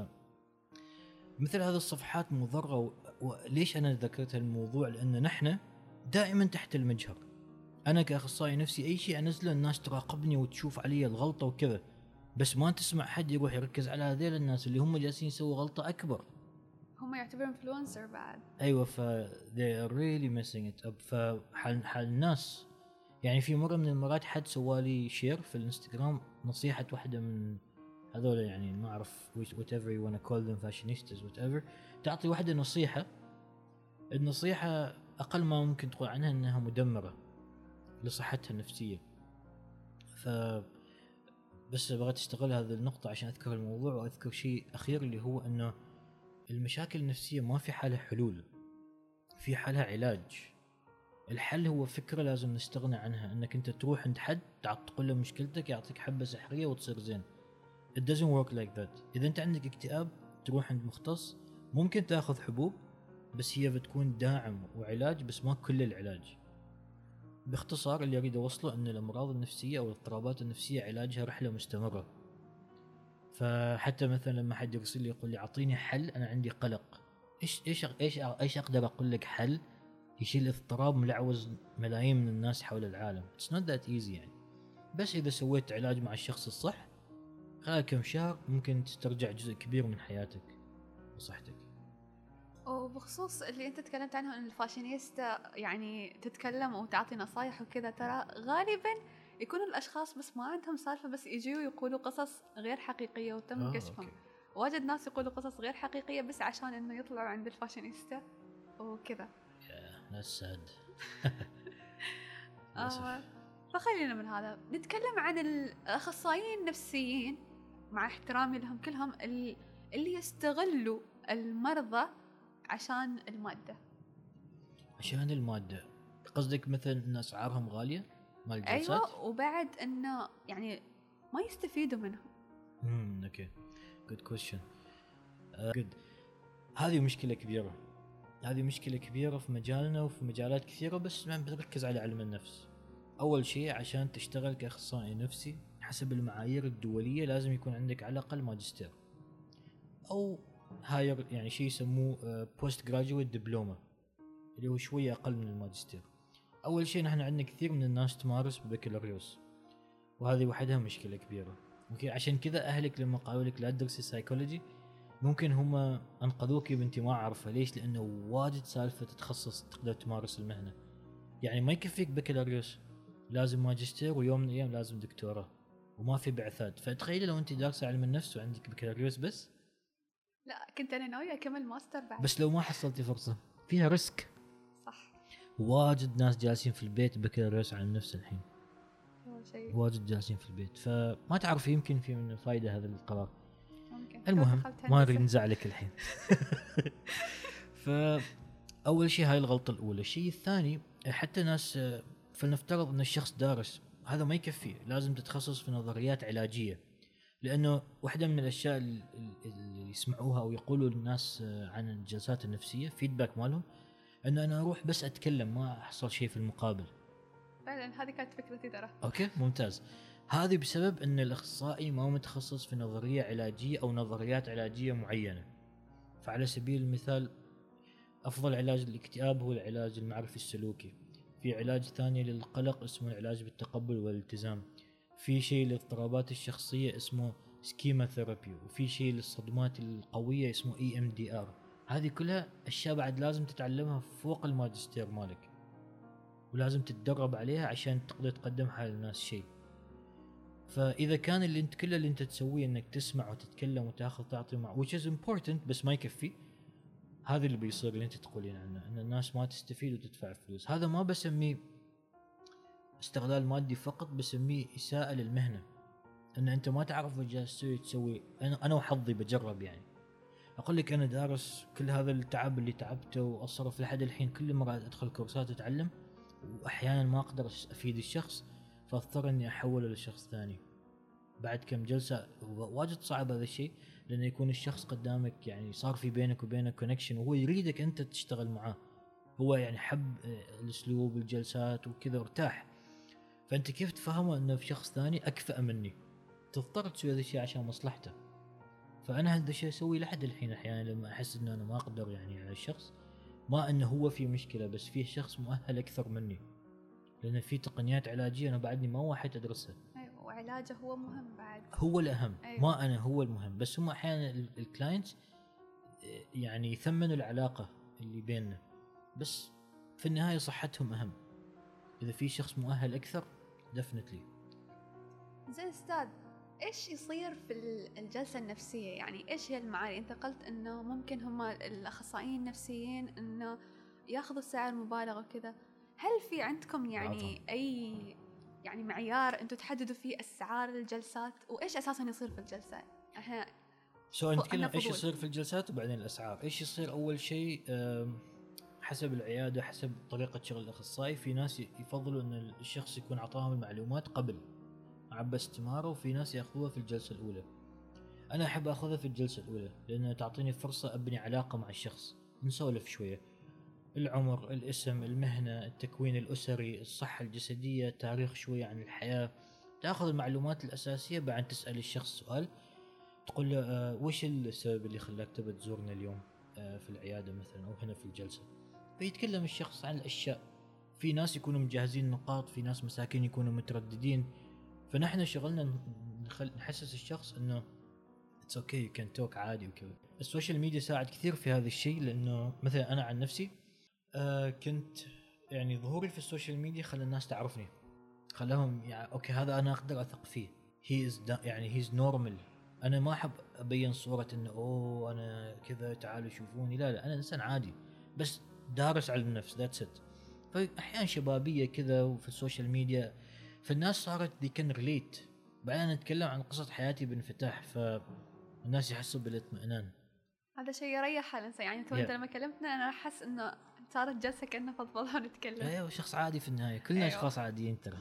مثل هذه الصفحات مضرة. وليش أنا ذكرت الموضوع؟ لأن نحن دائما تحت المجهر. أنا كأخصائي نفسي أي شيء أنزله الناس تراقبني وتشوف علي الغلطة وكذا. بس ما تسمع حد يروح يركز على هذيل الناس اللي هم جالسين يسووا غلطة أكبر. هم يعتبروا influencer بعد. أيوه ف they are really messing it up. فحال حال الناس يعني في مرة من المرات حد سوالي share في الإنستغرام نصيحة واحدة من هذول يعني ما أعرف whatever you wanna call them fashionistas whatever تعطي واحدة نصيحة. النصيحة أقل ما ممكن تقول عنها إنها مدمرة لصحتها النفسية. ف بس بغيت استغل هذه النقطة عشان أذكر الموضوع وأذكر شيء أخير اللي هو إنه المشاكل النفسية ما في حالها حلول في حالها علاج. الحل هو فكرة لازم نستغنى عنها إنك أنت تروح عند حد تقول له مشكلتك يعطيك حبة سحرية وتصير زين. It doesn't work like that. إذا أنت عندك اكتئاب تروح عند مختص ممكن تأخذ حبوب بس هي بتكون داعم وعلاج بس ما كل العلاج. باختصار اللي أريد أوصله إن الأمراض النفسية أو الاضطرابات النفسية علاجها رحلة مستمرة. فحتى مثلا لما حد يرسل لي يقول لي أعطيني حل أنا عندي قلق. إيش إيش إيش إيش أقدر أقول لك حل؟ يشيل اضطراب ملعوز ملايين من الناس حول العالم. it's not that easy يعني. بس إذا سويت علاج مع الشخص الصح خلال كم شهر ممكن تسترجع جزء كبير من حياتك وصحتك. وبخصوص اللي أنت تكلمت عنه إن الفاشينيستا يعني تتكلم وتعطي نصايح وكذا ترى غالبا يكونوا الأشخاص بس ما عندهم سالفة بس يجوا يقولوا قصص غير حقيقية وتم آه، كشفهم. واجد ناس يقولوا قصص غير حقيقية بس عشان إنه يطلعوا عند الفاشينيستا وكذا. ناس sad آه فخلينا من هذا. نتكلم عن الأخصائيين النفسيين مع احترامي لهم كلهم ال- اللي يستغلوا المرضى عشان المادة. عشان المادة. قصدك مثلا إن أسعارهم غالية مال الجلسات؟ أيوه وبعد انه يعني ما يستفيدوا منهم. امم okay. good question good هذه مشكلة كبيرة. هذه مشكلة كبيرة في مجالنا وفي مجالات كثيرة بس ما بنركز على علم النفس. أول شيء عشان تشتغل كأخصائي نفسي حسب المعايير الدولية لازم يكون عندك على الأقل ماجستير أو higher يعني شيء يسموه postgraduate diploma اللي هو شوية أقل من الماجستير. أول شيء نحن عندنا كثير من الناس تمارس ببكالوريوس وهذه وحدها مشكلة كبيرة. okay عشان كذا أهلك لما قالوا لك لا تدرسي سايكولوجي ممكن هم أنقذوك بنتي ما اعرفها ليش لأنه واجد سالفة تتخصص تقدر تمارس المهنة. يعني ما يكفيك بكالوريوس لازم ماجستير ويوم من الأيام لازم دكتوراه وما في بعثات. فتخيلي لو أنت دارسة علم النفس وعندك بكالوريوس بس؟ لا كنت أنا ناوية أكمل ماستر بعد. بس لو ما حصلتي فرصة فيها risk. صح. واجد ناس جالسين في البيت بكالوريوس علم النفس الحين. شيء. واجد جالسين في البيت. فما تعرف يمكن في من الفائده هذا القرار. المهم دخلت ما. نريد نزعلك الحين. فاول شيء هاي الغلطة الأولى. الشيء الثاني حتى ناس فلنفترض إن الشخص دارس هذا ما يكفي. لازم تتخصص في نظريات علاجية. لأنه واحدة من الأشياء ال- ال- اللي يسمعوها أو يقولوا الناس عن الجلسات النفسية feedback مالهم إنه أنا أروح بس أتكلم ما أحصل شيء في المقابل. فعلا هذه كانت فكرتي ترى. okay ممتاز. هذه بسبب أن الأخصائي ما متخصص في نظرية علاجية أو نظريات علاجية معينة. فعلى سبيل المثال أفضل علاج للاكتئاب هو العلاج المعرفي السلوكي. في علاج ثاني للقلق اسمه العلاج بالتقبل والالتزام. في شيء للاضطرابات الشخصية اسمه schema therapy وفي شيء للصدمات القوية اسمه EMDR هذه كلها أشياء بعد لازم تتعلمها فوق الماجستير مالك. ولازم تتدرب عليها عشان تقدر تقدمها للناس شيء. فإذا كان اللي انت كل اللي انت تسويه إنك تسمع وتتكلم وتاخذ تعطي مع which is important بس ما يكفي. هذا اللي بيصير اللي انت تقولين عنه إن الناس ما تستفيد وتدفع فلوس. هذا ما بسميه استغلال مادي فقط بسميه إساءة للمهنة. إن أنت ما تعرف وش تسوي تسوي. أنا أنا وحظي بجرب يعني. أقول لك أنا دارس كل هذا التعب اللي تعبته وأصرف لحد الحين كل مرة أدخل كورسات أتعلم وأحيانا ما أقدر أفيد الشخص. فاضطر اني أحوله لشخص ثاني. بعد كم جلسة واجد صعب هذا الشيء لأنه يكون الشخص قدامك يعني صار في بينك وبينه كونكشن وهو يريدك أنت تشتغل معاه. هو يعني حب آه، الأسلوب الجلسات وكذا ارتاح فأنت كيف تفهمه إنه في شخص ثاني أكفأ مني؟ تضطر تسوي هذا الشيء عشان مصلحته. فأنا هذا الشيء أسويه لحد الحين أحيانا لما أحس إنه أنا ما أقدر يعني على الشخص ما إنه هو في مشكلة بس في شخص مؤهل أكثر مني. لأن في تقنيات علاجية أنا بعدني ما واحد أدرسها. أيوة، وعلاجه هو مهم بعد. هو الأهم أيوة. ما أنا هو المهم. بس هم أحيانا الكلاينت يعني يثمنوا العلاقة اللي بيننا. بس في النهاية صحتهم أهم. إذا في شخص مؤهل أكثر دفنتلي زين أستاذ إيش يصير في ال- الجلسة النفسية؟ يعني إيش هي المعاني؟ انت قلت إنه ممكن هم الأخصائيين النفسيين إنه ياخذوا سعر مبالغ وكذا. هل في عندكم يعني أي يعني معيار أنتم تحددوا فيه أسعار الجلسات؟ وإيش أساسا يصير في الجلسة؟ إحنا سو نتكلم إيش. يصير في الجلسات وبعدين الأسعار. إيش يصير أول شيء؟ حسب العيادة حسب طريقة شغل الأخصائي في ناس يفضلوا إن الشخص يكون أعطاهم المعلومات قبل عبى استمارة وفي ناس يأخذوها في الجلسة الأولى. أنا أحب أخذها في الجلسة الأولى لأنها تعطيني فرصة أبني علاقة مع الشخص نسولف شوية. العمر الاسم المهنة التكوين الأسري الصحة الجسدية تاريخ شوية عن الحياة. تأخذ المعلومات الأساسية بعد تسأل الشخص سؤال تقول له آه وش السبب اللي خلاك تبى تزورنا اليوم؟ آه في العيادة مثلا أو هنا في الجلسة. فيتكلم الشخص عن الأشياء. في ناس يكونوا مجهزين نقاط في ناس مساكين يكونوا مترددين. فنحن شغلنا نخل... نحسس الشخص إنه it's okay you can talk عادي وكذا. ال social media ساعد كثير في هذا الشيء لأنه مثلا أنا عن نفسي آه كنت يعني ظهوري في ال social media خلى الناس تعرفني. خلاهم يعني okay هذا أنا أقدر أثق فيه. he is يعني he is normal أنا ما أحب أبين صورة إنه أوه أنا كذا تعالوا شوفوني. لا لا أنا إنسان عادي. بس دارس علم النفس that's it فاحيانا شبابية كذا وفي ال social media فالناس صارت they can relate بعدين نتكلم عن قصة حياتي بانفتاح فالناس يحسوا بالاطمئنان. هذا شيء يريح الإنسان. يعني تو Yeah. انت لما كلمتنا أنا أحس إنه صارت جلسة كأنه فضفضة ونتكلم. أيوه شخص عادي في النهاية. كلنا أيوة. أشخاص عاديين ترى.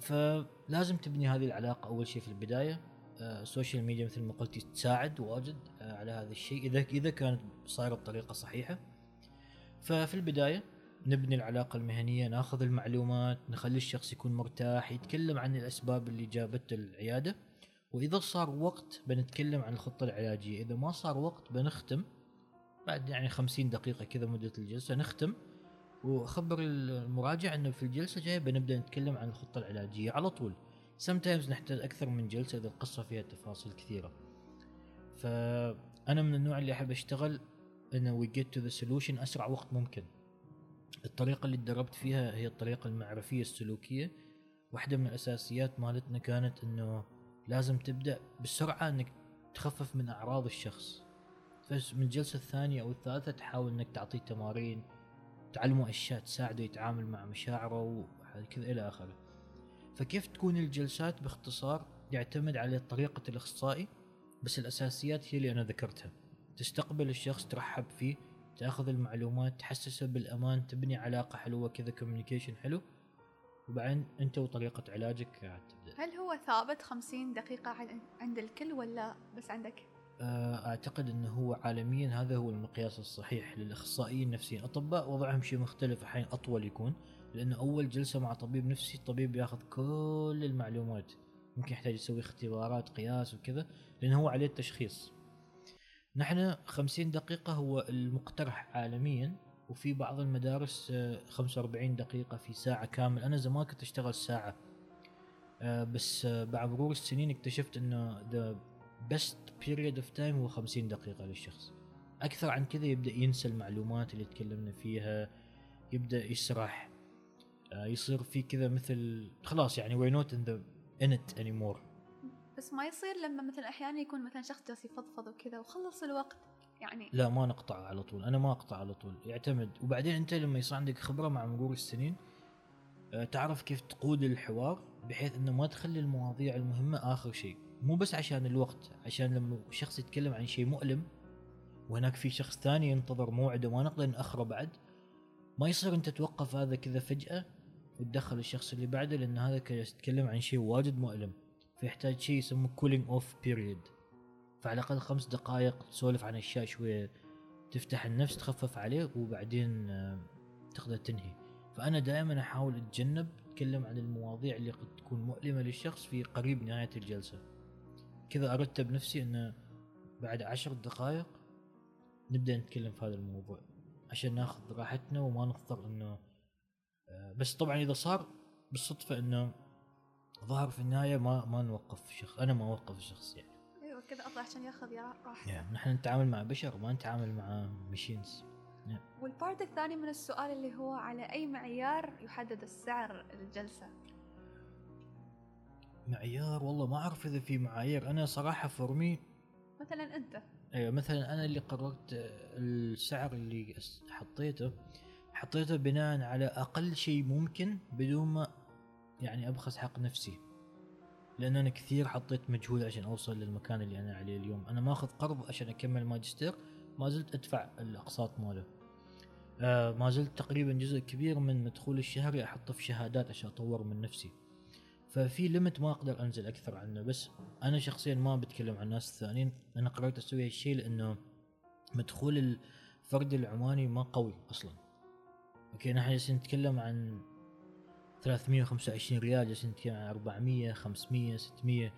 فلازم تبني هذه العلاقة أول شيء في البداية. ال social media مثل ما قلتي تساعد واجد على هذا الشيء إذا إذا كانت صايرة بطريقة صحيحة. ففي البداية نبني العلاقة المهنية ناخذ المعلومات نخلي الشخص يكون مرتاح يتكلم عن الأسباب اللي جابته العيادة. وإذا صار وقت بنتكلم عن الخطة العلاجية إذا ما صار وقت بنختم بعد يعني 50 دقيقة كذا مدة الجلسة نختم. واخبر المراجع إنه في الجلسة الجايه بنبدأ نتكلم عن الخطة العلاجية. على طول. Sometimes نحتاج أكثر من جلسة إذا القصة فيها تفاصيل كثيرة. فأنا من النوع اللي أحب أشتغل إنه we get to the solution أسرع وقت ممكن. الطريقة اللي تدربت فيها هي الطريقة المعرفية السلوكية. واحدة من الأساسيات مالتنا كانت إنه لازم تبدأ بسرعة إنك تخفف من أعراض الشخص. فمن الجلسه الثانية أو الثالثة تحاول إنك تعطيه تمارين تعلمه أشياء تساعده يتعامل مع مشاعره وكذا إلى آخره. فكيف تكون الجلسات باختصار يعتمد على طريقة الأخصائي؟ بس الأساسيات هي اللي أنا ذكرتها. تستقبل الشخص ترحب فيه تأخذ المعلومات تحسسه بالأمان تبني علاقة حلوة كذا كوميونيكيشن حلو. وبعدين أنت وطريقة علاجك تبدأ. هل هو ثابت 50 دقيقة عن- عند الكل ولا بس عندك؟ آه، أعتقد إنه هو عالميا هذا هو المقياس الصحيح للأخصائيين النفسيين، الاطباء وضعهم شيء مختلف أحيانا أطول يكون لأنه أول جلسة مع طبيب نفسي الطبيب ياخذ كل المعلومات ممكن يحتاج يسوي اختبارات قياس وكذا لأنه هو عليه التشخيص. نحن 50 دقيقة هو المقترح عالميا وفي بعض المدارس آه، 45 دقيقة في ساعة كامل، أنا زمان كنت أشتغل ساعة. آه، بس آه، بعد مرور السنين اكتشفت the best period of time هو 50 دقيقة للشخص. أكثر عن كذا يبدأ ينسى المعلومات اللي تكلمنا فيها يبدأ يسرح آه، يصير في كذا مثل خلاص يعني we're not in the in it anymore. بس ما يصير لما مثلا أحيانا يكون مثلا شخص جالس يفضفض وكذا وخلص الوقت يعني. لا ما نقطع على طول أنا ما أقطع على طول يعتمد. وبعدين أنت لما يصير عندك خبرة مع مرور السنين آه، تعرف كيف تقود الحوار بحيث إنه ما تخلي المواضيع المهمة آخر شيء. مو بس عشان الوقت عشان لما شخص يتكلم عن شيء مؤلم وهناك في شخص ثاني ينتظر موعده ما نقدر نأخره بعد ما يصير أنت توقف هذا كذا فجأة وتدخل الشخص اللي بعده لأن هذا كذا يتكلم عن شيء واجد مؤلم فيحتاج شيء يسموه cooling off period فعلى الأقل خمس دقائق تسولف عن أشياء شوية تفتح النفس تخفف عليه وبعدين آه، تقدر تنهي. فأنا دائما أحاول أتجنب اتكلم عن المواضيع اللي قد تكون مؤلمة للشخص في قريب نهاية الجلسة. كذا أرتب نفسي إنه بعد عشر دقائق نبدأ نتكلم في هذا الموضوع عشان ناخذ راحتنا وما نضطر إنه آه، بس طبعا إذا صار بالصدفة إنه ظهر في النهاية ما ما نوقف الشخص أنا ما أوقف الشخص يعني. أيوة كذا أطلع عشان ياخذ يا راحته. يعني نحن نتعامل مع بشر ما نتعامل مع machines وال part الثاني من السؤال اللي هو على أي معيار يحدد السعر الجلسة معيار؟ والله ما أعرف إذا في معايير. أنا صراحة فورمي مثلا أنت. أيوه مثلا أنا اللي قررت السعر اللي حطيته حطيته بناء على أقل شيء ممكن بدون ما يعني أبخس حق نفسي. لأن أنا كثير حطيت مجهود عشان أوصل للمكان اللي أنا عليه اليوم. أنا ماخذ قرض عشان أكمل ماجستير ما زلت أدفع الأقساط ماله. آه ما زلت تقريبا جزء كبير من مدخول الشهري أحطه في شهادات عشان أطور من نفسي. ففي limit ما أقدر أنزل أكثر عنه بس أنا شخصيا ما بتكلم عن الناس الثانيين أنا قررت أسوي هالشيء لأنه مدخول الفرد العماني ما قوي أصلا. okay نحن جالسين نتكلم عن 325 ريال جالسين نتكلم عن 400 500 600 آه،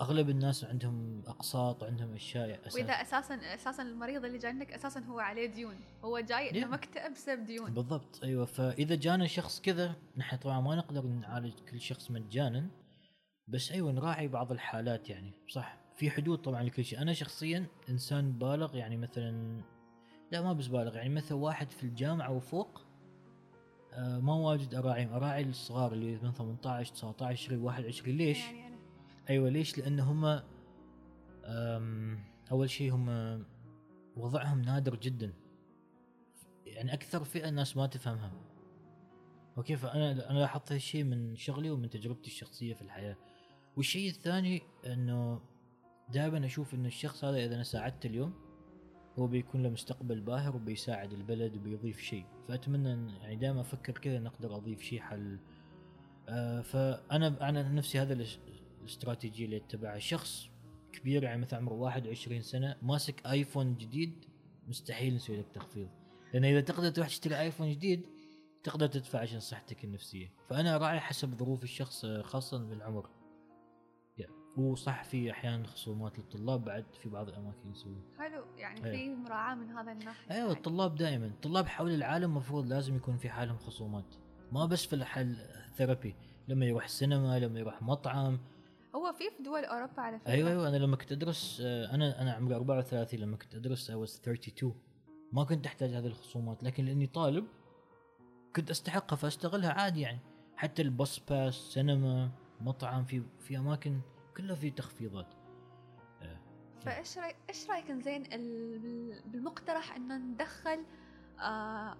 أغلب الناس عندهم أقساط وعندهم أشياء أساس وإذا أساسا أساسا المريض اللي جاي عندك أساسا هو عليه ديون. هو جاي Yeah. مكتئب بسبب ديون. بالضبط. أيوه. فإذا جانا شخص كذا نحن طبعا ما نقدر نعالج كل شخص مجانا بس أيوه نراعي بعض الحالات يعني. صح. في حدود طبعا لكل شيء. أنا شخصيا إنسان بالغ يعني مثلا لا ما بس بالغ يعني مثلا واحد في الجامعة وفوق آه ما واجد أراعيهم. أراعي الصغار اللي من 18 19 20 21 ليش؟ يعني أيوه ليش؟ لأن هم أول شيء هم وضعهم نادر جدا. يعني أكثر فئة الناس ما تفهمها. أوكي فانا أنا لاحظت هالشيء من شغلي ومن تجربتي الشخصية في الحياة. والشيء الثاني إنه دائما أشوف إنه الشخص هذا إذا أنا ساعدته اليوم هو بيكون له مستقبل باهر وبيساعد البلد وبيضيف شيء. فأتمنى يعني دائما أفكر كذا ان أقدر أضيف شيء حل. آه فأنا أنا نفسي هذا الاستراتيجيه اللي اتبعها شخص كبير يعني مثلا عمره 21 سنة ماسك آيفون جديد مستحيل نسوي لك تخفيض. لأن إذا تقدر تروح تشتري آيفون جديد تقدر تدفع عشان صحتك النفسية. فأنا اراعي حسب ظروف الشخص آه، خاصه بالعمر. يا. وصح في أحيانا خصومات للطلاب بعد في بعض الأماكن يسوون. حلو. يعني أيوة. في مراعاة من هذا الناحية. أيوه يعني. الطلاب دائما الطلاب حول العالم مفروض لازم يكون في حالهم خصومات. ما بس في الحل ثيرابي لما يروح سينما لما يروح مطعم في في دول أوروبا على فكرة. أيوه أيوه أنا لما كنت أدرس آه، أنا أنا عمري 34 لما كنت أدرس I was 32 ما كنت أحتاج هذه الخصومات لكن لأني طالب كنت أستحقها فأستغلها عادي يعني. حتى الباص باس سينما مطعم في في أماكن كلها في تخفيضات. فإيش رايك إيش رأيك زين ال- بال- بالمقترح إنه ندخل آه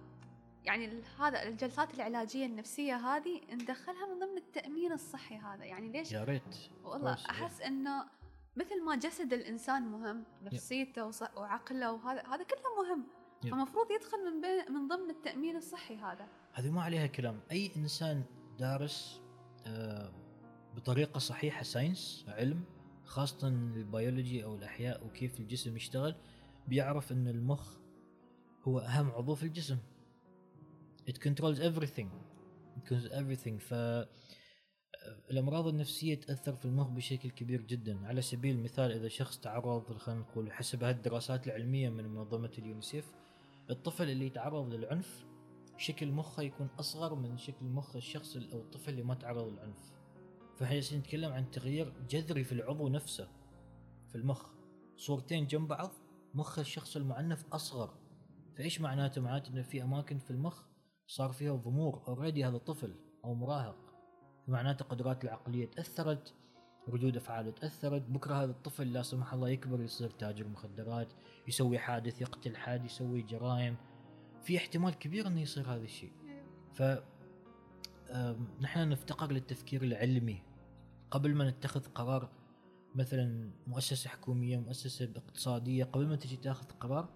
يعني هذا الجلسات العلاجية النفسية هذه ندخلها من ضمن التأمين الصحي هذا. يعني ليش؟ يا ريت. والله. أحس إنه مثل ما جسد الإنسان مهم نفسيته وعقله وهذا هذا كله مهم. فمفروض يدخل من بين من ضمن التأمين الصحي هذا. هذه ما عليها كلام. أي إنسان دارس آه، بطريقة صحيحة science علم خاصة البيولوجي أو الأحياء وكيف الجسم يشتغل بيعرف إن المخ هو أهم عضو في الجسم. It controls everything. It controls everything. ف آه، الأمراض النفسية تأثر في المخ بشكل كبير جدا. على سبيل المثال إذا شخص تعرض خلينا نقول حسب هالدراسات العلمية من منظمة اليونيسيف الطفل اللي يتعرض للعنف شكل مخه يكون أصغر من شكل مخ الشخص ال- أو الطفل اللي ما تعرض للعنف. فإحنا نتكلم عن تغيير جذري في العضو نفسه في المخ. صورتين جنب بعض مخ الشخص المعنف أصغر. فإيش معناته؟ معناته إنه في أماكن في المخ صار فيها ضمور اوريدي هذا طفل أو مراهق. معناته قدراته العقلية تأثرت ردود أفعاله تأثرت. بكرة هذا الطفل لا سمح الله يكبر يصير تاجر مخدرات يسوي حادث يقتل حد يسوي جرائم. في احتمال كبير إنه يصير هذا الشيء. ف نحن نفتقر للتفكير العلمي. قبل ما نتخذ قرار مثلا مؤسسة حكومية مؤسسة اقتصادية قبل ما تجي تاخذ قرار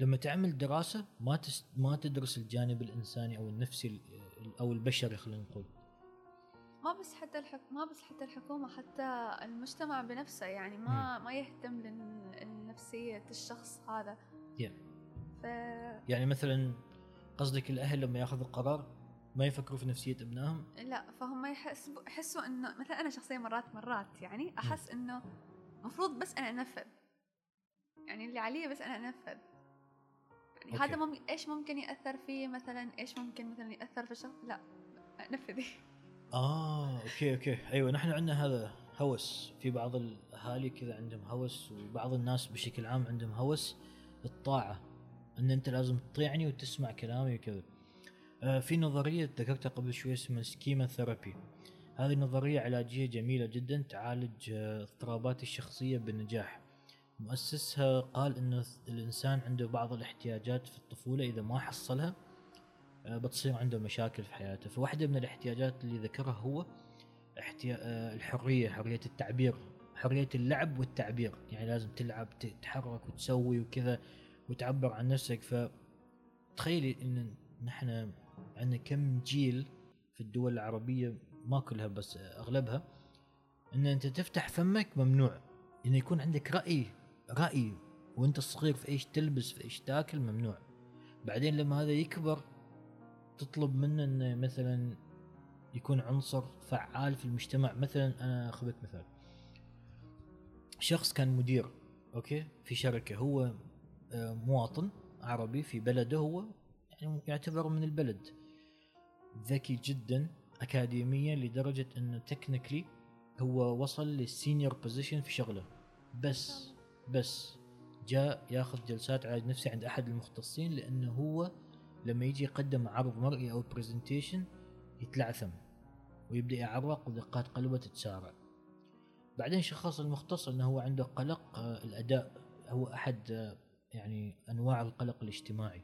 لما تعمل دراسة ما تس ما تدرس الجانب الإنساني أو النفسي ال- أو البشري خلينا نقول. ما بس حتى الحك... ما بس حتى الحكومة حتى المجتمع بنفسه يعني ما ما يهتم لن- لنفسية الشخص هذا. Yeah. ف يعني مثلا قصدك الأهل لما يأخذوا قرار ما يفكروا في نفسية أبنائهم؟ لا فهم يحسبوا يحسوا إنه مثلا أنا شخصيا مرات مرات يعني أحس إنه المفروض بس أنا أنفذ. يعني اللي علي بس أنا أنفذ. يعني okay. هذا ممكن إيش ممكن يأثر فيه مثلا؟ إيش ممكن مثلا يأثر في الشخص لا نفذي. آه okay okay. أيوه نحن عندنا هذا هوس. في بعض الأهالي كذا عندهم هوس وبعض الناس بشكل عام عندهم هوس الطاعة إن أنت لازم تطيعني وتسمع كلامي وكذا. آه في نظرية ذكرتها قبل شوي اسمها سكيما ثيرابي هذه نظريه علاجية جميلة جدا تعالج آه، اضطرابات الشخصية بنجاح مؤسسها قال انه الإنسان عنده بعض الاحتياجات في الطفولة إذا ما حصلها آه، بتصير عنده مشاكل في حياته. فواحدة من الاحتياجات اللي ذكرها هو. آه، الحرية حرية التعبير حرية اللعب والتعبير. يعني لازم تلعب تتحرك وتسوي وكذا وتعبر عن نفسك. ف تخيلي إن نحن عندنا كم جيل في الدول العربية ما كلها بس أغلبها إن أنت تفتح فمك ممنوع. إن يكون عندك رأي رأي وأنت صغير في إيش تلبس في إيش تاكل ممنوع. بعدين لما هذا يكبر تطلب منه إنه مثلا يكون عنصر فعال في المجتمع. مثلا أنا اخذك مثال. شخص كان مدير okay؟ في شركة. هو آه، مواطن عربي في بلده هو يعني يعتبر من البلد. ذكي جدا اكاديميا لدرجة إنه technically هو وصل لل senior position في شغله. بس بس جاء ياخذ جلسات علاج نفسي عند أحد المختصين لأنه هو لما يجي يقدم عرض مرئي أو presentation يتلعثم ويبدأ يعرق ودقات قلبه تتسارع. بعدين شخص المختص إنه هو عنده قلق آه، الأداء هو أحد آه، يعني أنواع القلق الاجتماعي.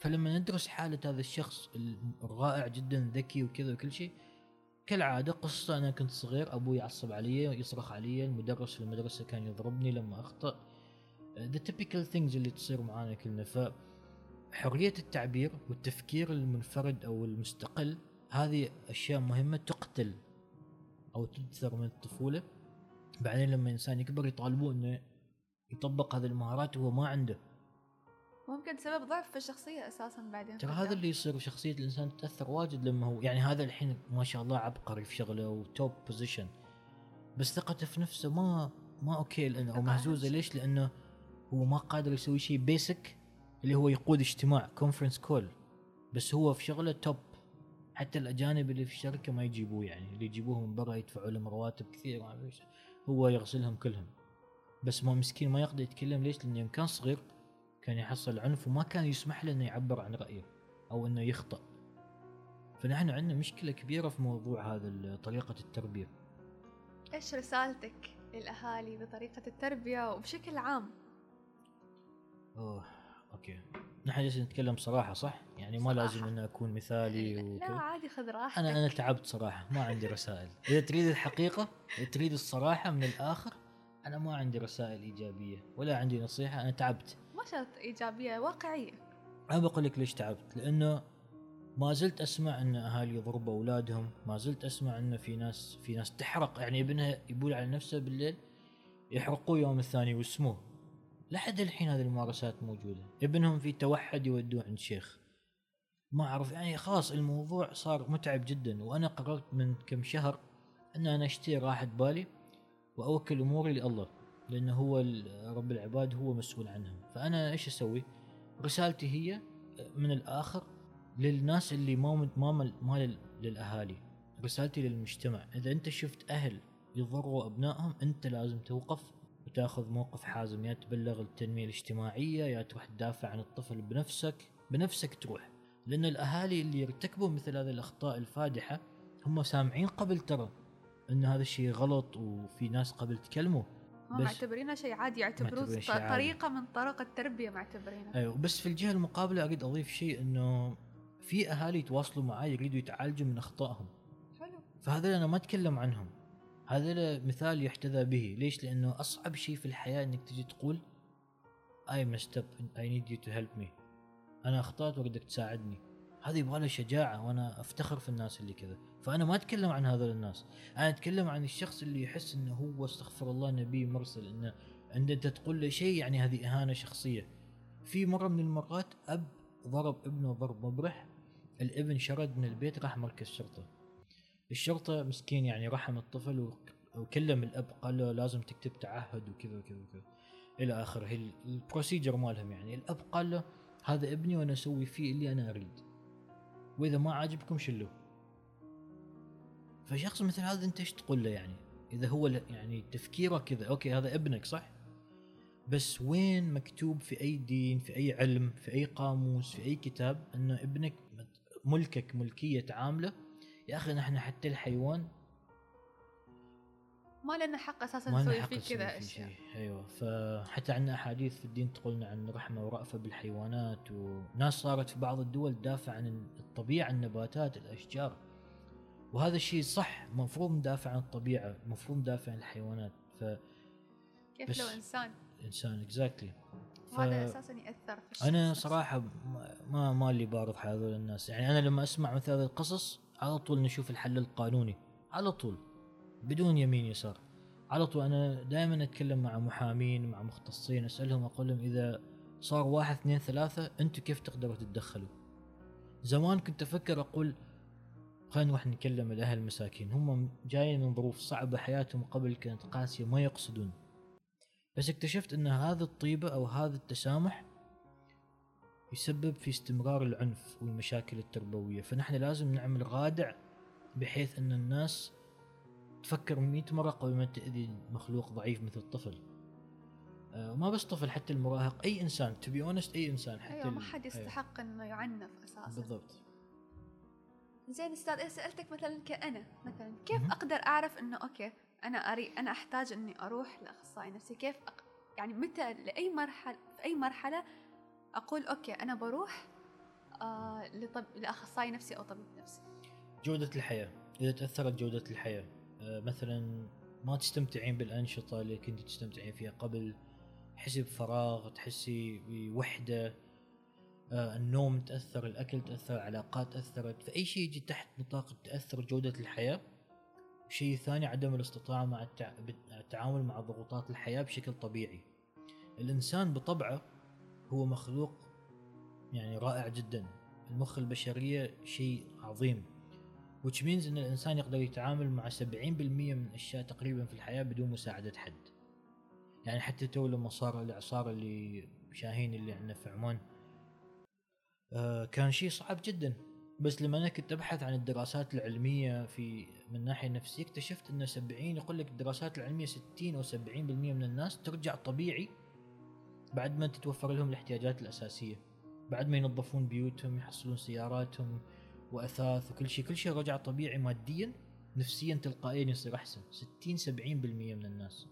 فلما ندرس حالة هذا الشخص الرائع جدا ذكي وكذا وكل شيء كالعادة قصة أنا كنت صغير أبوي يعصب علي يصرخ علي المدرس في المدرسة كان يضربني لما أخطأ. ذا typical things اللي تصير معانا كلنا. ف حرية التعبير والتفكير المنفرد أو المستقل هذه أشياء مهمة تقتل أو تدثر من الطفولة. بعدين لما إنسان يكبر يطالبوه إنه يطبق هذه المهارات وهو ما عنده. ممكن سبب ضعف في الشخصية أساسا بعدين ترى. هذا اللي يصير شخصية الإنسان تتأثر واجد لما هو يعني هذا الحين ما شاء الله عبقري في شغله و top position بس ثقته في نفسه ما ما أو ثقة مهزوزة أهم ليش؟ لأنه هو ما قادر يسوي شيء basic اللي هو يقود اجتماع كونفرنس كول بس هو في شغله توب حتى الأجانب اللي في الشركة ما يجيبوه يعني اللي يجيبوه من برا يدفعوا لهم رواتب كثير. هو يغسلهم كلهم بس ما مسكين ما يقدر يتكلم ليش؟ لأنه يوم كان صغير كان يحصل عنف وما كان يسمح له إنه يعبر عن رأيه أو إنه يخطأ. فنحن عندنا مشكلة كبيرة في موضوع هذا طريقة التربية. إيش رسالتك للأهالي بطريقة التربية وبشكل عام؟ أوه أوكي. نحن جالسين نتكلم صراحة صح؟ يعني ما صراحة. لازم انه أكون مثالي لا وكذا. عادي خذ راحتك. أنا أنا تعبت صراحة ما عندي رسائل. إذا تريد الحقيقة تريد الصراحة من الآخر أنا ما عندي رسائل إيجابية ولا عندي نصيحة أنا تعبت. ما شرط إيجابية واقعية. أنا بقول لك ليش تعبت؟ لأنه ما زلت أسمع إن أهالي يضربوا أولادهم ما زلت أسمع إن في ناس في ناس تحرق. يعني ابنها يبول على نفسه بالليل يحرقوه يوم الثاني ويسموه. لحد الحين هذه الممارسات موجودة. ابنهم في توحد يودوه عند شيخ. ما أعرف يعني خلاص الموضوع صار متعب جدا. وأنا قررت من كم شهر إن أنا أشتري راحة بالي وأوكل أموري لله. لأنه هو رب العباد هو مسؤول عنهم. فأنا إيش أسوي؟ رسالتي هي من الآخر للناس اللي ما ما ما لل- للأهالي. رسالتي للمجتمع. إذا أنت شفت أهل يضروا أبنائهم أنت لازم توقف وتأخذ موقف حازم. يا تبلغ التنمية الاجتماعية يا تروح تدافع عن الطفل بنفسك. بنفسك تروح. لأن الأهالي اللي يرتكبوا مثل هذه الأخطاء الفادحة هم سامعين قبل ترى إن هذا الشيء غلط وفي ناس قبل تكلموا. هم بس- معتبرينها شيء عادي يعتبروه معتبرين شيء ط- عادي. من طرق التربية معتبرينها. أيوه بس في الجهة المقابلة اريد أضيف شيء إنه في أهالي يتواصلوا معي يريدوا يتعالجوا من أخطائهم. حلو. فهذا أنا ما أتكلم عنهم. هذا مثال يحتذى به. ليش؟ لأنه أصعب شيء في الحياة إنك تجي تقول I messed up I need you to help me. أنا أخطأت وأريدك تساعدني. هذه يبغى شجاعة وأنا أفتخر في الناس اللي كذا. فأنا ما أتكلم عن هذول الناس. أنا أتكلم عن الشخص اللي يحس إنه هو استغفر الله نبي مرسل إنه عند أنت تقول له شيء يعني هذه إهانة شخصية. في مرة من المرات أب ضرب ابنه ضرب مبرح الابن شرد من البيت راح مركز شرطة. الشرطة مسكين يعني رحم الطفل وك- وكلم الأب قال له لازم تكتب تعهد وكذا وكذا وكذا. إلى آخره ال procedure مالهم يعني. الأب قال له هذا ابني وأنا أسوي فيه اللي أنا أريد. وإذا ما عاجبكم شلوه. فشخص مثل هذا أنت إيش تقول له يعني؟ إذا هو يعني تفكيره كذا okay هذا ابنك صح؟ بس وين مكتوب في أي دين في أي علم في أي قاموس في أي كتاب انه ابنك ملكك ملكية عاملة؟ يا أخي نحن حتى الحيوان ما لنا حق أساسا نسوي فيه كذا اشياء شيء. أيوه. فحتى عندنا أحاديث في الدين تقولنا عن رحمة ورأفة بالحيوانات وناس صارت في بعض الدول تدافع عن الطبيعة النباتات الأشجار. وهذا الشيء صح. المفروض ندافع عن الطبيعة المفروض ندافع عن الحيوانات. كيف بس- لو إنسان؟ فالانسان اكزاكتلي وهذا أساسا يأثر في الشخص أنا. صراحة ما- ما لي بارض هذول الناس. يعني أنا لما أسمع مثل هذه القصص على طول نشوف الحل القانوني. على طول. بدون يمين يسار. على طول أنا دائما أتكلم مع محامين مع مختصين أسألهم أقول لهم إذا صار واحد اثنين ثلاثة أنتم كيف تقدروا تتدخلوا؟ زمان كنت أفكر أقول خلينا نروح نكلم الأهل المساكين. هم جايين من ظروف صعبة حياتهم قبل كانت قاسية ما يقصدون. بس اكتشفت إن هذه الطيبة أو هذا التسامح يسبب في استمرار العنف والمشاكل التربوية. فنحن لازم نعمل رادع بحيث إن الناس تفكر 100 مرة قبل ما تأذي مخلوق ضعيف مثل الطفل. آه، وما بس طفل حتى المراهق أي إنسان to be honest أي إنسان حتى أيوه ما حد أيوة، يستحق إنه يعنف أساسا. بالضبط. زين أستاذ إيه سألتك مثلا كأنا مثلا كيف. أقدر أعرف إنه okay أنا أري أنا أحتاج إني أروح لأخصائي نفسي؟ كيف أق... يعني متى لأي مرحله في أي مرحلة أقول أوكي أنا بروح آه لطب... لأخصائي نفسي أو طبيب نفسي؟ جودة الحياة. إذا تأثرت جودة الحياة. آه، مثلا ما تستمتعين بالأنشطة اللي كنت تستمتعين فيها قبل؟ تحسي بفراغ تحسي بوحدة؟ آه، النوم تأثر الأكل تأثر العلاقات تأثرت؟ فأي شيء يجي تحت نطاق تأثر جودة الحياة؟ شيء ثاني عدم الاستطاعة مع التع... التعامل مع ضغوطات الحياة بشكل طبيعي. الإنسان بطبعه هو مخلوق يعني رائع جدا. المخ البشرية شيء عظيم. Which means إن الإنسان يقدر يتعامل مع 70% من الأشياء تقريبا في الحياة بدون مساعدة حد. يعني حتى تو لما صار الإعصار اللي شاهين اللي عندنا في عمان آه كان شيء صعب جدا بس لما أنا كنت أبحث عن الدراسات العلمية في من الناحيه النفسيه اكتشفت انه 70 يقول لك الدراسات العلمية 60 أو 70% من الناس ترجع طبيعي بعد ما تتوفر لهم الاحتياجات الأساسية بعد ما ينظفون بيوتهم يحصلون سياراتهم وأثاث وكل شيء. كل شيء رجع طبيعي ماديا نفسيا تلقائيا يصير أحسن. 60 70% من الناس.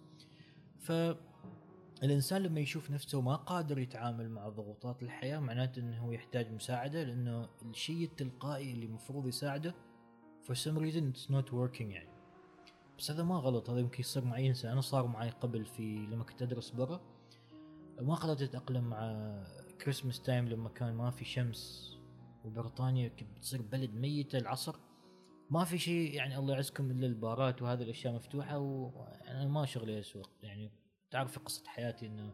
فالانسان لما يشوف نفسه ما قادر يتعامل مع ضغوطات الحياة معناته إنه هو يحتاج مساعدة لأنه الشيء التلقائي اللي المفروض يساعده for some reason it's not working يعني. بس هذا ما غلط. هذا يمكن يصير مع اي إنسان. أنا صار معي قبل في لما كنت أدرس برا. ما قدرت أتأقلم مع Christmas time لما كان ما في شمس. وبريطانيا بتصير بلد ميتة العصر. ما في شيء يعني الله يعزكم إلا البارات وهذه الأشياء مفتوحة وأنا ما شغلي أسوق. يعني تعرف قصة حياتي إنه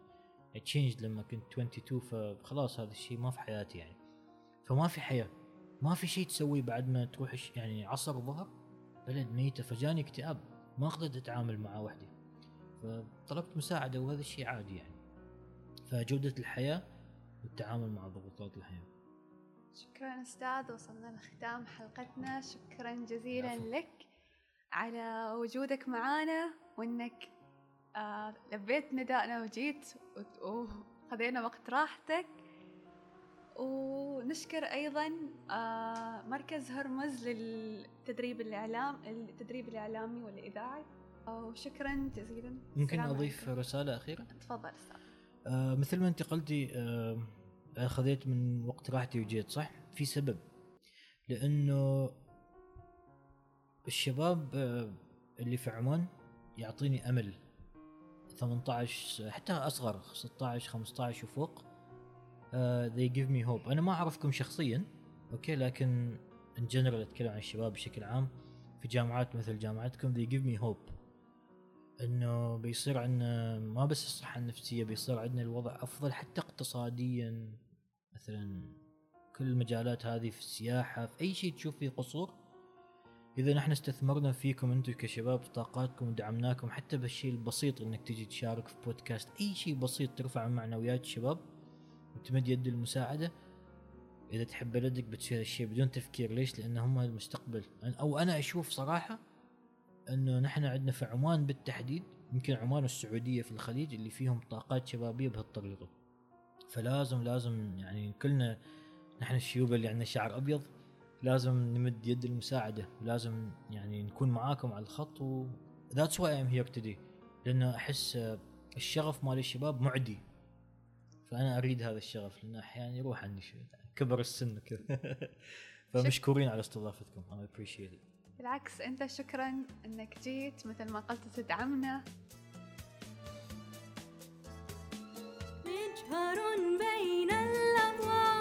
change لما كنت 22 فخلاص هذا الشيء ما في حياتي يعني. فما في حياة. ما في شيء تسويه بعد ما تروح يعني عصر ظهر بلد ميتة. فجاني اكتئاب. ما قدرت أتعامل معه وحدي. فطلبت مساعدة وهذا الشيء عادي يعني. فجودة الحياة والتعامل مع ضغوطات الحياة. شكرا أستاذ وصلنا لختام حلقتنا. شكرا جزيلا العفو. لك على وجودك معانا وإنك آه لبيت ندائنا وجيت وخذينا وقت راحتك. ونشكر أيضا آه مركز هرمز للتدريب الإعلام التدريب الإعلامي والإذاعي. وشكرا جزيلا. ممكن أضيف عليكم. رسالة أخيرة؟ تفضل أستاذ. آه مثل ما أنت قلتي آه خذيت من وقت راحتي وجيت صح؟ في سبب. لأنه الشباب آه اللي في عمان يعطيني أمل. 18 حتى أصغر 16 15 وفوق آه they give me hope. أنا ما أعرفكم شخصيا okay؟ لكن in general أتكلم عن الشباب بشكل عام. في جامعات مثل جامعتكم they give me hope. إنه بيصير عندنا ما بس الصحة النفسية بيصير عندنا الوضع أفضل حتى اقتصاديا. مثلا كل المجالات هذه في السياحة في أي شيء تشوف فيه قصور إذا نحن استثمرنا فيكم أنتم كشباب طاقاتكم ودعمناكم حتى بالشيء البسيط إنك تجي تشارك في بودكاست أي شيء بسيط ترفع معنويات الشباب وتمد يد المساعدة. إذا تحب بلدك بتصير الشيء بدون تفكير ليش؟ لأن هم المستقبل. أو أنا أشوف صراحة إنه نحن عندنا في عمان بالتحديد يمكن عمان والسعودية في الخليج اللي فيهم طاقات شبابية بهالطريقة. فلازم لازم يعني كلنا نحن الشيوب اللي عندنا شعر أبيض لازم نمد يد المساعدة ولازم يعني نكون معاكم على الخط و that's why I'm here today لأنه أحس الشغف مال الشباب معدي. فأنا أريد هذا الشغف لأنه أحيانا يروح عني شوي كبر السن وكذا. فمشكورين على استضافتكم appreciate it. بالعكس أنت شكرا أنك جيت مثل ما قلت تدعمنا. مجهر بين الأضواء